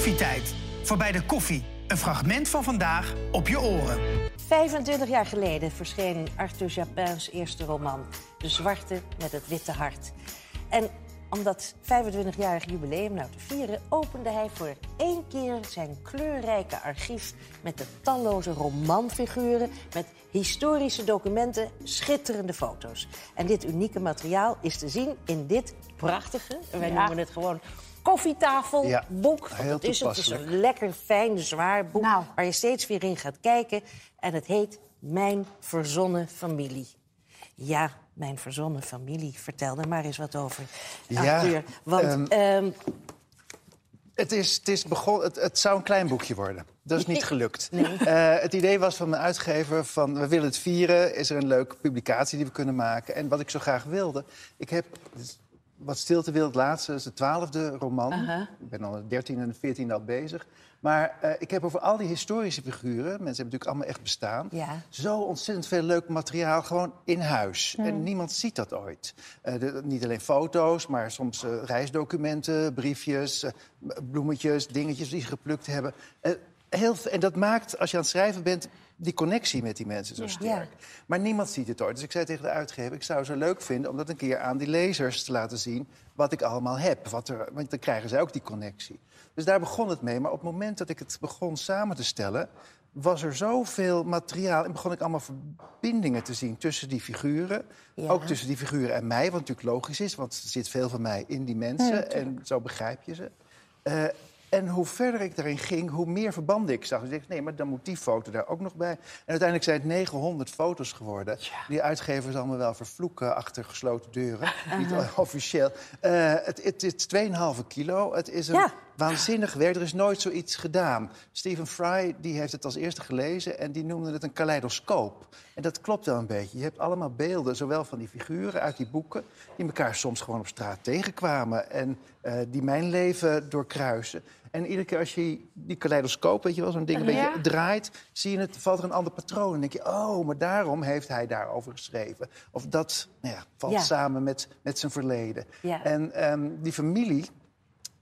Koffietijd. Voorbij de koffie. Een fragment van vandaag op je oren. 25 jaar geleden verscheen Arthur Japins eerste roman... De Zwarte met het Witte Hart. En om dat 25-jarig jubileum nou te vieren... opende hij voor één keer zijn kleurrijke archief... met de talloze romanfiguren, met historische documenten... schitterende foto's. En dit unieke materiaal is te zien in dit prachtige... wij Ja. noemen het gewoon koffietafel, Ja, boek. Het is, het is toepasselijk. een lekker, fijn, zwaar boek... Nou. waar je steeds weer in gaat kijken. En het heet Mijn Verzonnen Familie. Ja, mijn verzonnen familie. Vertel er maar eens wat over, Ja, Arthur. Want ehm, ehm, Het, is, het, is begon, het, het zou een klein boekje worden. Dat is niet gelukt. Nee. Eh, het idee was van mijn uitgever van we willen het vieren. Is er een leuke publicatie die we kunnen maken? En wat ik zo graag wilde... Ik heb wat stilte wil het laatste, is de twaalfde roman. Ik ben al de dertiende en de veertiende al bezig. Maar eh, ik heb over al die historische figuren... mensen hebben natuurlijk allemaal echt bestaan... Ja. zo ontzettend veel leuk materiaal gewoon in huis. En niemand ziet dat ooit. Eh, de- niet alleen foto's, maar soms eh, reisdocumenten, briefjes... bloemetjes, dingetjes die ze geplukt hebben. Heel, en dat maakt, als je aan het schrijven bent... die connectie met die mensen zo sterk. Maar niemand ziet het ooit. Dus ik zei tegen de uitgever, ik zou het zo leuk vinden... om dat een keer aan die lezers te laten zien wat ik allemaal heb. Wat er, want dan krijgen zij ook die connectie. Dus daar begon het mee. Maar op het moment dat ik het begon samen te stellen... was er zoveel materiaal en begon ik allemaal verbindingen te zien... tussen die figuren, Ja. ook tussen die figuren en mij... wat natuurlijk logisch is, want er zit veel van mij in die mensen... en zo begrijp je ze. Eh, en hoe verder ik daarin ging, hoe meer verbanden ik zag. Dus ik dacht, nee, maar dan moet die foto daar ook nog bij. En uiteindelijk zijn het 900 foto's geworden. Die uitgevers allemaal wel vervloeken achter gesloten deuren. Niet officieel. Eh, het, het is 2,5 kilo. Het is een Ja. Waanzinnig werk. Er is nooit zoiets gedaan. Stephen Fry die heeft het als eerste gelezen en die noemde het een kaleidoscoop. En dat klopt wel een beetje. Je hebt allemaal beelden, zowel van die figuren uit die boeken... die elkaar soms gewoon op straat tegenkwamen... en eh, die mijn leven doorkruisen. En iedere keer als je die kaleidoscoop, weet je wel, zo'n ding een Ja. beetje draait... zie je het, valt er een ander patroon. En denk je, oh, maar daarom heeft hij daarover geschreven. Of dat nou ja, valt Ja. samen met, met zijn verleden. En ehm, die familie...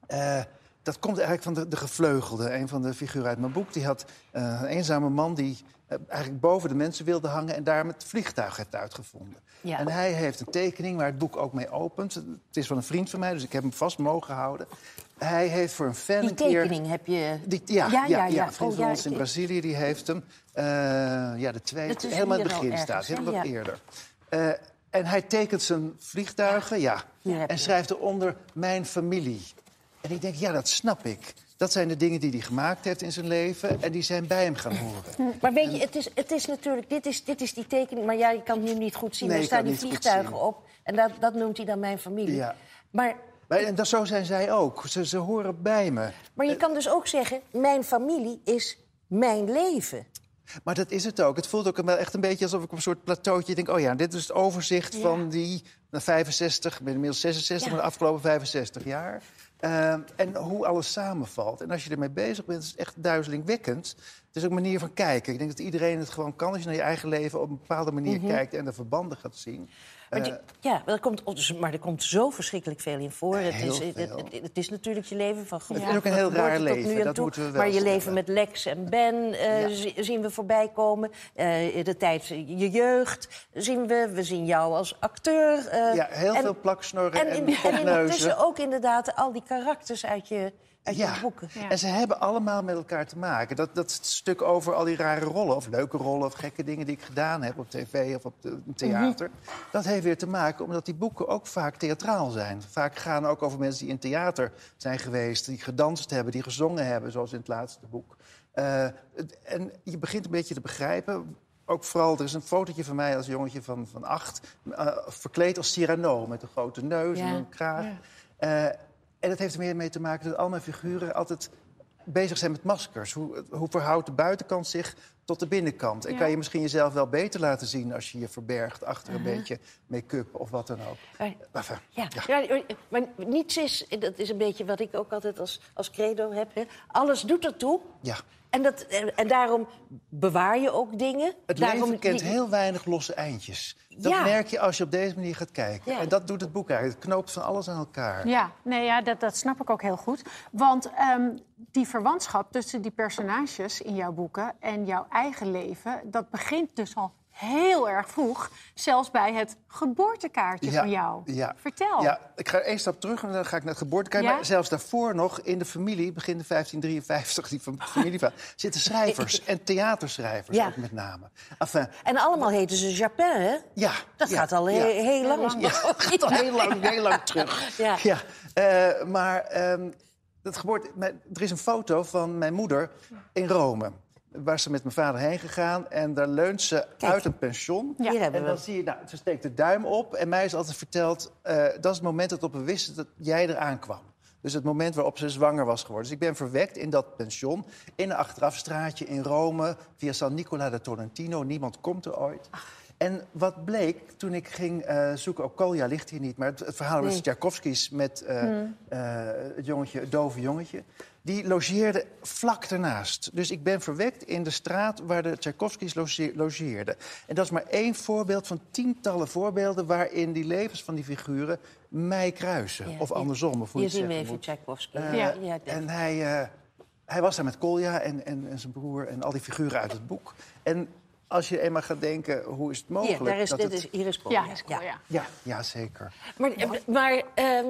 Eh, dat komt eigenlijk van de, de gevleugelde. Een van de figuren uit mijn boek. Die had eh, een eenzame man die eh, eigenlijk boven de mensen wilde hangen... en daar het vliegtuig heeft uitgevonden. Ja. En hij heeft een tekening waar het boek ook mee opent. Het is van een vriend van mij, dus ik heb hem vast mogen houden. Hij heeft voor een fan die een keer... tekening heb je... Die, ja, Ja, ja, ja, ja, ja. Een vriend Oh, van ons in Brazilië die heeft hem. Eh, ja, de tweede. Is Helemaal in het begin ergens, staat. Heel wat eerder. En hij tekent zijn vliegtuigen, ja. En schrijft eronder mijn familie. En ik denk, ja, dat snap ik. Dat zijn de dingen die hij gemaakt heeft in zijn leven. En die zijn bij hem gaan horen. Maar weet je, het is, het is natuurlijk, dit is, dit is die tekening, maar ja, je kan het nu niet goed zien. Nee, er staan die vliegtuigen op. En dat, dat noemt hij dan mijn familie. Ja. Maar, Maar, en dat, zo zijn zij ook. Ze, ze horen bij me. maar je kan dus ook zeggen, mijn familie is mijn leven. Maar dat is het ook. Het voelt ook wel echt een beetje alsof ik op een soort plateautje denk... oh ja, dit is het overzicht Ja. van die nou, 65, ik ben inmiddels 66... Ja. maar de afgelopen 65 jaar. Ehm, en hoe alles samenvalt. En als je ermee bezig bent, is het echt duizelingwekkend. Het is ook een manier van kijken. Ik denk dat iedereen het gewoon kan als je naar je eigen leven... op een bepaalde manier kijkt en de verbanden gaat zien. Maar, Eh, ja, maar er, komt, maar er komt zo verschrikkelijk veel in voor. Het is, het, veel. het, het is natuurlijk je leven van Het is ook een heel raar leven, dat toe. moeten we wel Maar je leven met Lex en Ben eh, zien we voorbij komen. Eh, de tijd, je jeugd zien we. We zien jou als acteur. Ja, heel en- veel plaksnorren en, En, in, en popneuzen. ondertussen ook inderdaad al die karakters uit je, uit je boeken. Ja. en ze hebben allemaal met elkaar te maken. Dat, dat stuk over al die rare rollen, of leuke rollen... of gekke dingen die ik gedaan heb op tv of op de, een theater... dat heeft weer te maken omdat die boeken ook vaak theatraal zijn. Vaak gaan ook over mensen die in theater zijn geweest... die gedanst hebben, die gezongen hebben, zoals in het laatste boek. Eh, en je begint een beetje te begrijpen... Ook vooral, er is een fotootje van mij als jongetje van, van acht... eh, verkleed als Cyrano, met een grote neus en een kraag. Eh, en dat heeft er meer mee te maken dat al mijn figuren altijd bezig zijn met maskers. Hoe, hoe verhoudt de buitenkant zich tot de binnenkant? En Ja. kan je misschien jezelf wel beter laten zien als je je verbergt achter een beetje make-up of wat dan ook. Maar- Enfin, Ja, ja. ja, maar niets is, dat is een beetje wat ik ook altijd als, als credo heb. Hè. Alles doet ertoe. Ja. En, dat, en, en daarom bewaar je ook dingen. Het daarom, leven kent heel weinig losse eindjes. Dat Ja. merk je als je op deze manier gaat kijken. Ja. En dat doet het boek eigenlijk. Het knoopt van alles aan elkaar. Ja, nee, ja dat, dat snap ik ook heel goed. Want ehm, die verwantschap tussen die personages in jouw boeken en jouw eigen leven, dat begint dus al heel erg vroeg. Zelfs bij het geboortekaartje van jou. Ja. Vertel. Ja, ik ga één stap terug en dan ga ik naar het geboortekaart. Ja? Maar zelfs daarvoor nog, in de familie, begin 1553, die fam- familie van, zitten schrijvers en theaterschrijvers Ja. ook met name. Enfin, En allemaal heten ze Japin, hè? ja. Dat ja, gaat al ja. heel, heel lang. Ja, dat gaat al heel lang, heel lang terug. Ja. Eh, maar ehm, dat geboorte, er is een foto van mijn moeder in Rome. Waar ze met mijn vader heen gegaan en daar leunt ze uit een pension. Ja. Hier hebben En we dan zie je, nou, ze steekt de duim op. En mij is altijd verteld, eh, dat is het moment dat we wisten dat jij eraan kwam. Dus het moment waarop ze zwanger was geworden. Dus ik ben verwekt in dat pension, in een achterafstraatje in Rome... via San Nicola de Tolentino. Niemand komt er ooit. En wat bleek toen ik ging eh, zoeken... Ook Kolja ligt hier niet, maar het, het verhaal was. Tchaikovsky's... met eh, eh, het jongetje, het dove jongetje. Die logeerde vlak ernaast. Dus ik ben verwekt in de straat waar de Tchaikovsky's loge- logeerden. En dat is maar één voorbeeld van tientallen voorbeelden... waarin die levens van die figuren mij kruisen. Ja, of andersom, of hoe je het we zeggen even. Tchaikovsky. Eh, Ja. Ja, En hij, eh, hij was daar met Kolja en, en, en zijn broer en al die figuren uit het boek. En als je eenmaal gaat denken, hoe is het mogelijk? hier, daar is, dat dit het- is, hier is Kolja. Ja, ja. Ja, ja, zeker. Maar, maar ehm,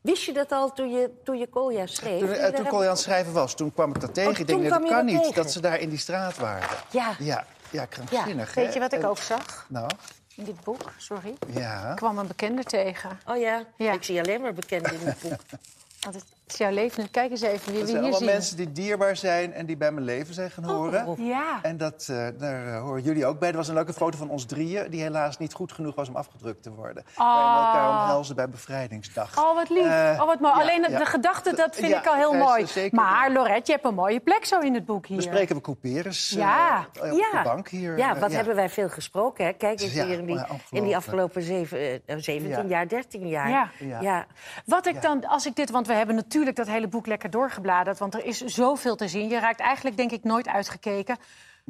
wist je dat al toen je, toen je Kolja schreef? Toen, eh, toen Kolja aan het schrijven was, toen kwam ik dat tegen. Oh, ik denk, nee, dat kan niet, tegen? dat ze daar in die straat waren. Ja. Ja, ja krankzinnig. Weet hè? je wat ik En- ook zag Nou, in dit boek? Sorry. ja. Ik kwam een bekende tegen. Oh ja? Ja. ik zie alleen maar bekend in het boek. Want het is jouw leven. Kijk eens even wie we zijn hier allemaal zien. mensen die dierbaar zijn en die bij mijn leven zijn gaan horen. Oh. Ja. En dat, eh, daar eh, horen jullie ook bij. Er was een leuke foto van ons drieën... die helaas niet goed genoeg was om afgedrukt te worden. Waarin we elkaar omhelzen bij Bevrijdingsdag. Oh, wat lief. Eh, oh, wat mooi. ja, Alleen de, ja. de gedachte, dat vind Ja, ik al heel mooi. zeker. Maar Lorette, je hebt een mooie plek zo in het boek hier. Bespreken we couperus eh, Ja. op de bank hier. Ja, wat hebben wij veel gesproken, hè? Kijk eens Ja, hier in die, in die afgelopen zeven, eh, 17 Ja. jaar, 13 jaar. Ja. Ja. ja. Wat ik Ja. dan, als ik dit, want we hebben natuurlijk dat hele boek lekker doorgebladerd, want er is zoveel te zien. Je raakt eigenlijk, denk ik, nooit uitgekeken.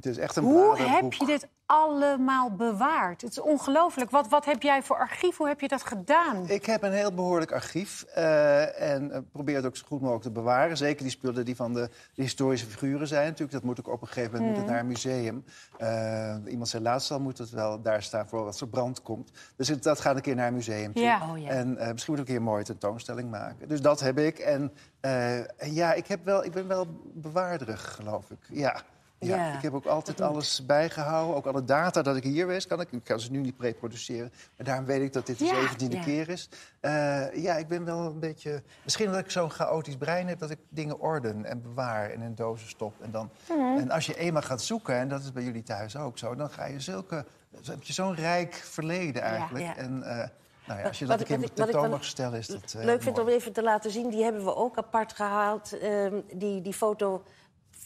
Het is echt een Hoe heb je dit allemaal bewaard? Het is ongelooflijk. Wat, wat heb jij voor archief? Hoe heb je dat gedaan? Ik heb een heel behoorlijk archief eh, en eh, probeer het ook zo goed mogelijk te bewaren. Zeker die spullen die van de, de historische figuren zijn. Natuurlijk, dat moet ook op een gegeven moment moet het naar een museum. Eh, iemand zei laatst al, moet het wel daar staan voor als er brand komt. Dus het- dat gaat een keer naar een museum toe. Ja. Oh, ja. En misschien moet ik een keer een mooie tentoonstelling maken. Dus dat heb ik. En, en ja, ik, heb wel, ik ben wel bewaarderig, geloof ik. Ja. Ja, Ja. ik heb ook altijd alles bijgehouden. Ook alle data dat ik hier wees, kan ik. Ik kan ze nu niet reproduceren. Maar daarom weet ik dat dit de Ja. zeventiende Ja. keer is. Eh, ja, ik ben wel een beetje... Misschien omdat ik zo'n chaotisch brein heb... dat ik dingen orden en bewaar en in dozen stop. En, dan, Mhm. en als je eenmaal gaat zoeken, en dat is bij jullie thuis ook zo... dan ga je zulke... Dan heb je zo'n rijk verleden eigenlijk. En eh, nou ja, als je dat een keer tentoon mag stellen, is dat eh, Leuk vind om even te laten zien, die hebben we ook apart gehaald. ehm, die, die foto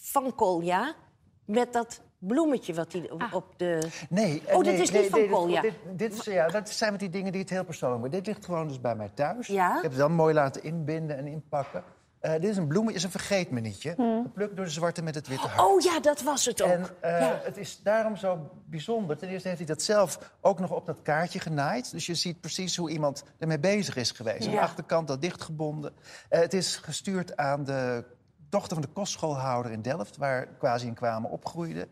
van Kolja met dat bloemetje wat hij Ah. op de... Nee, Oh, dit nee, is nee, niet van nee, dit- Kolja. Dit, dit is, ja, dat zijn met die dingen die het heel persoonlijk maken. Dit ligt gewoon dus bij mij thuis. Ja? Ik heb het dan mooi laten inbinden en inpakken. Eh, dit is een bloemetje, is een vergeetmenietje. Geplukt door de zwarte met het witte hart. Hmm. Oh ja, dat was het ook. En eh, ja. het is daarom zo bijzonder. Ten eerste heeft hij dat zelf ook nog op dat kaartje genaaid. Dus je ziet precies hoe iemand ermee bezig is geweest. Aan de achterkant dat dichtgebonden. Eh, het is gestuurd aan de dochter van de kostschoolhouder in Delft... waar Quasi en Kwame opgroeide.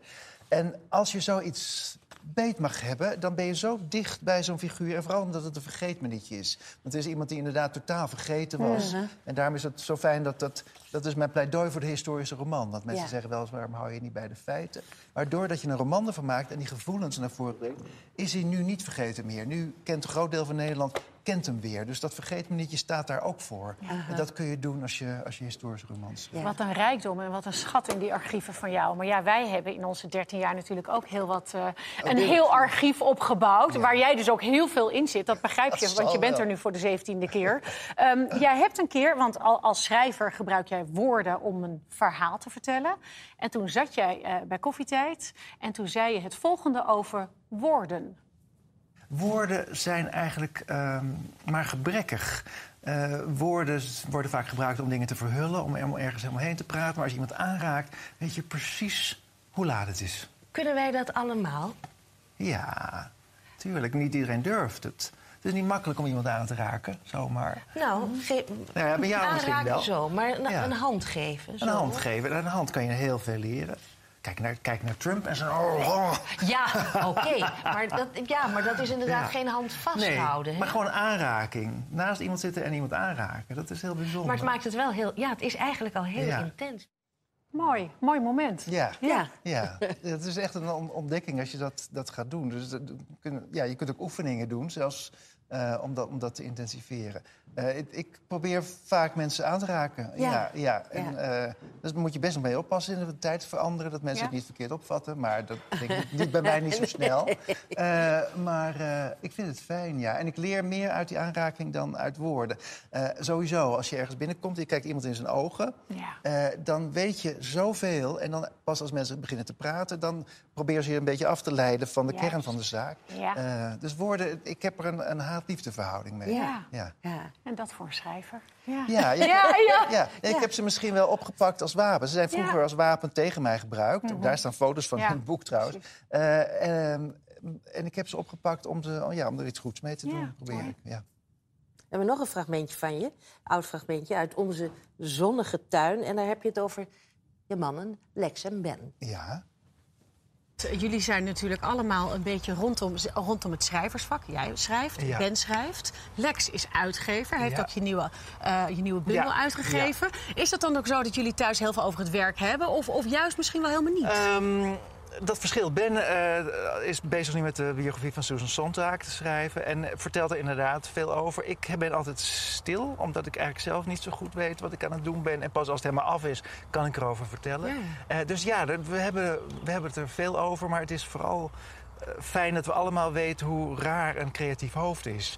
En als je zoiets beet mag hebben, dan ben je zo dicht bij zo'n figuur. En vooral omdat het een vergeetmenietje is. Want het is iemand die inderdaad totaal vergeten was. En daarom is het zo fijn dat dat... Dat is mijn pleidooi voor de historische roman. Want mensen Ja. zeggen wel eens, waarom hou je niet bij de feiten? Maar doordat je een roman ervan maakt en die gevoelens naar voren brengt... is hij nu niet vergeten meer. Nu kent een groot deel van Nederland kent hem weer. Dus dat vergeetmenietje staat daar ook voor. En dat kun je doen als je, als je historische romans. Wat een rijkdom en wat een schat in die archieven van jou. Maar ja, wij hebben in onze 13 jaar natuurlijk ook heel wat. eh, een heel archief opgebouwd. Waar jij dus ook heel veel in zit. Dat begrijp je, Dat want je bent er nu voor de zeventiende keer. Ehm, jij hebt een keer, want al, als schrijver gebruik jij woorden om een verhaal te vertellen. En toen zat jij eh, bij koffietijd en toen zei je het volgende over woorden. Woorden zijn eigenlijk ehm, maar gebrekkig. Eh, woorden worden vaak gebruikt om dingen te verhullen, om, ergens helemaal heen te praten. Maar als je iemand aanraakt, weet je precies hoe laat het is. Kunnen wij dat allemaal? Ja, tuurlijk. Niet iedereen durft het. Het is niet makkelijk om iemand aan te raken, zomaar. Nou, Nou ja, bij jou misschien aanraken wel. zo, maar een, Ja. een hand geven. Zo. Een hand geven. Aan een hand kan je heel veel leren. Kijk naar, kijk naar Trump en zijn... oh, Ja, oké. Maar, dat, ja, maar dat is inderdaad Ja. geen hand vasthouden. Nee, maar gewoon aanraking. Naast iemand zitten en iemand aanraken. Dat is heel bijzonder. Maar het maakt het wel heel... Ja, het is eigenlijk al heel Ja. intens. Mooi, mooi moment. Ja. Ja. Ja, het is echt een on- ontdekking als je dat, dat gaat doen. Dus kun- ja, je kunt ook oefeningen doen, zelfs eh, om, dat, om dat te intensiveren. Eh, ik, ik probeer vaak mensen aan te raken. Ja. Ja, ja. En, eh, dus daar moet je best nog mee oppassen in de tijd veranderen. Dat mensen Ja. het niet verkeerd opvatten. Maar dat denk ik niet bij mij niet zo snel. Maar ik vind het fijn, ja. En ik leer meer uit die aanraking dan uit woorden. Sowieso, als je ergens binnenkomt en je kijkt iemand in zijn ogen... Ja. Dan weet je zoveel. En dan pas als mensen beginnen te praten, dan proberen ze je een beetje af te leiden van de kern van de zaak. Ja. Dus woorden, ik heb er een, een haat-liefdeverhouding mee. Ja. Ja. Ja. En dat voor een schrijver. Ja, Ja, ja. ja. Ja, ik heb ze misschien wel opgepakt als wapen. Ze zijn vroeger Ja. Mhm. als wapen tegen mij gebruikt. Ook Daar staan foto's van Ja, in het boek trouwens. Eh, ehm, en ik heb ze opgepakt om, ze, oh ja, om er iets goeds mee te doen. Ja, probeer ik. Ja. We hebben nog een fragmentje van je. Oud fragmentje uit onze zonnige tuin. En daar heb je het over je mannen Lex en Ben. ja. Jullie zijn natuurlijk allemaal een beetje rondom, rondom het schrijversvak. Jij schrijft, Ja. Ben schrijft. Lex is uitgever. Heeft Ja. ook je nieuwe, eh, je nieuwe bundel Ja. uitgegeven. Is dat dan ook zo dat jullie thuis heel veel over het werk hebben? Of, of juist misschien wel helemaal niet? Ehm, dat verschilt. Ben eh, is bezig nu met de biografie van Susan Sontag te schrijven. En vertelt er inderdaad veel over. Ik ben altijd stil, omdat ik eigenlijk zelf niet zo goed weet wat ik aan het doen ben. En pas als het helemaal af is, kan ik erover vertellen. Ja. Eh, dus ja, we hebben, we hebben het er veel over. Maar het is vooral eh, fijn dat we allemaal weten hoe raar een creatief hoofd is.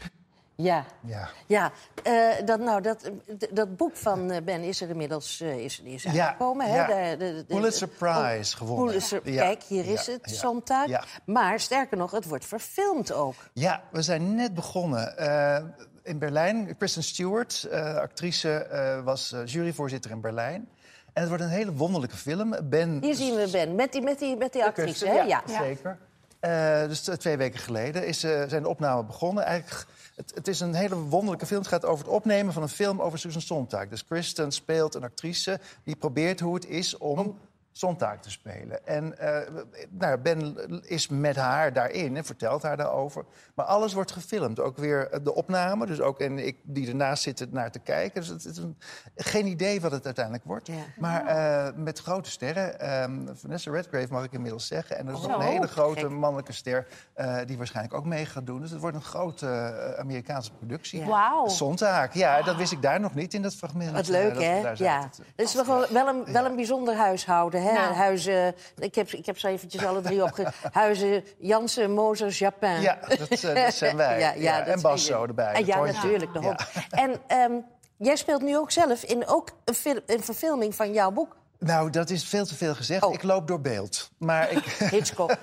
Ja. Ja. Ja, eh, dat, nou, dat, dat boek van eh, Ben is er inmiddels eh, is, is Ja, uitgekomen. ja. Hè? De, de, de- Pulitzer Prize oh, gewonnen. Pulitzer, Ja, Kijk, hier is ja, het, ja, Sontag. ja. Maar sterker nog, het wordt verfilmd ook. Ja, we zijn net begonnen. Eh, in Berlijn, Kristen Stewart, eh, actrice, eh, was eh, juryvoorzitter in Berlijn. En het wordt een hele wonderlijke film. Ben Hier zien we Ben, met die, met die, met die actrice. Hè? Ja, Ja. zeker. Eh, dus twee weken geleden is, eh, zijn de opnamen begonnen. Eigenlijk, het, het is een hele wonderlijke film. Het gaat over het opnemen van een film over Susan Sontag. Dus Kristen speelt een actrice die probeert hoe het is om Sontag te spelen. En eh, nou, Ben is met haar daarin en vertelt haar daarover. Maar alles wordt gefilmd. Ook weer de opname. Dus ook en ik die ernaast zit naar te kijken. Dus het is een, geen idee wat het uiteindelijk wordt. Maar eh, met grote sterren. Ehm, Vanessa Redgrave mag ik inmiddels zeggen. En dat is Oh, ook een hele grote gek. mannelijke ster eh, die waarschijnlijk ook mee gaat doen. Dus het wordt een grote Amerikaanse productie. Ja. Wauw. Zondag, ja, dat wist ik daar nog niet in dat fragment. Wat leuk, hè? Ja. is wel, gewoon wel, een, wel een bijzonder huishouden. Hè? Nou. Huizen, ik, heb, ik heb ze eventjes alle drie opge... Huizen Jansen, Moser, Japin. Ja, dat, eh, dat zijn wij. Ja, ja, dat en Basso erbij. En dat ja, natuurlijk, de hond. En jij speelt nu ook zelf in ook een, fil- een verfilming van jouw boek, Nou, dat is veel te veel gezegd. Oh. Ik loop door beeld. Maar ik... Hitchcock.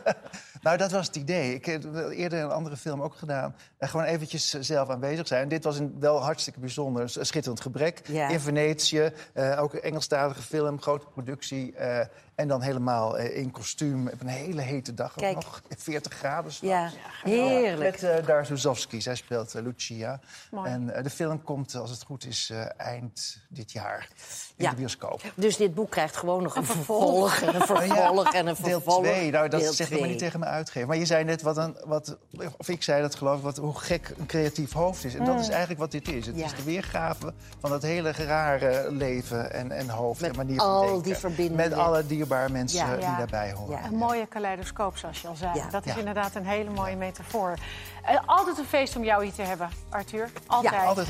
Nou, dat was het idee. Ik heb eerder een andere film ook gedaan. En gewoon eventjes zelf aanwezig zijn. Dit was een wel hartstikke bijzonder, schitterend gebrek. Ja. In Venetië, eh, ook een Engelstalige film, grote productie. eh, en dan helemaal eh, in kostuum. Op een hele hete dag ook nog. 40 graden. Ja, heerlijk. Met uh, Darzuzowski. Zij speelt eh, Lucia. Mooi. En de film komt, als het goed is, eh, eind dit jaar in Ja. de bioscoop. Dus dit boek krijgt gewoon nog een, vervolg. vervolg. En een vervolg en een Deel vervolg. 2, nou, dat Deel zeg ik maar niet twee. tegen mijn uitgever. Maar je zei net, wat een, wat, of ik zei dat geloof ik, wat, hoe gek een creatief hoofd is. En dat is eigenlijk wat dit is. Het Mm. Ja. is de weergave van dat hele rare leven en, en hoofd Met en manier al van denken. die verbindingen. Met alle dierbare mensen Ja. eh, die Ja. daarbij horen. Ja. Een mooie kaleidoscoop, zoals je al zei. Ja. Dat is Ja. inderdaad een hele mooie metafoor. Eh, altijd een feest om jou hier te hebben, Arthur. Altijd. Altijd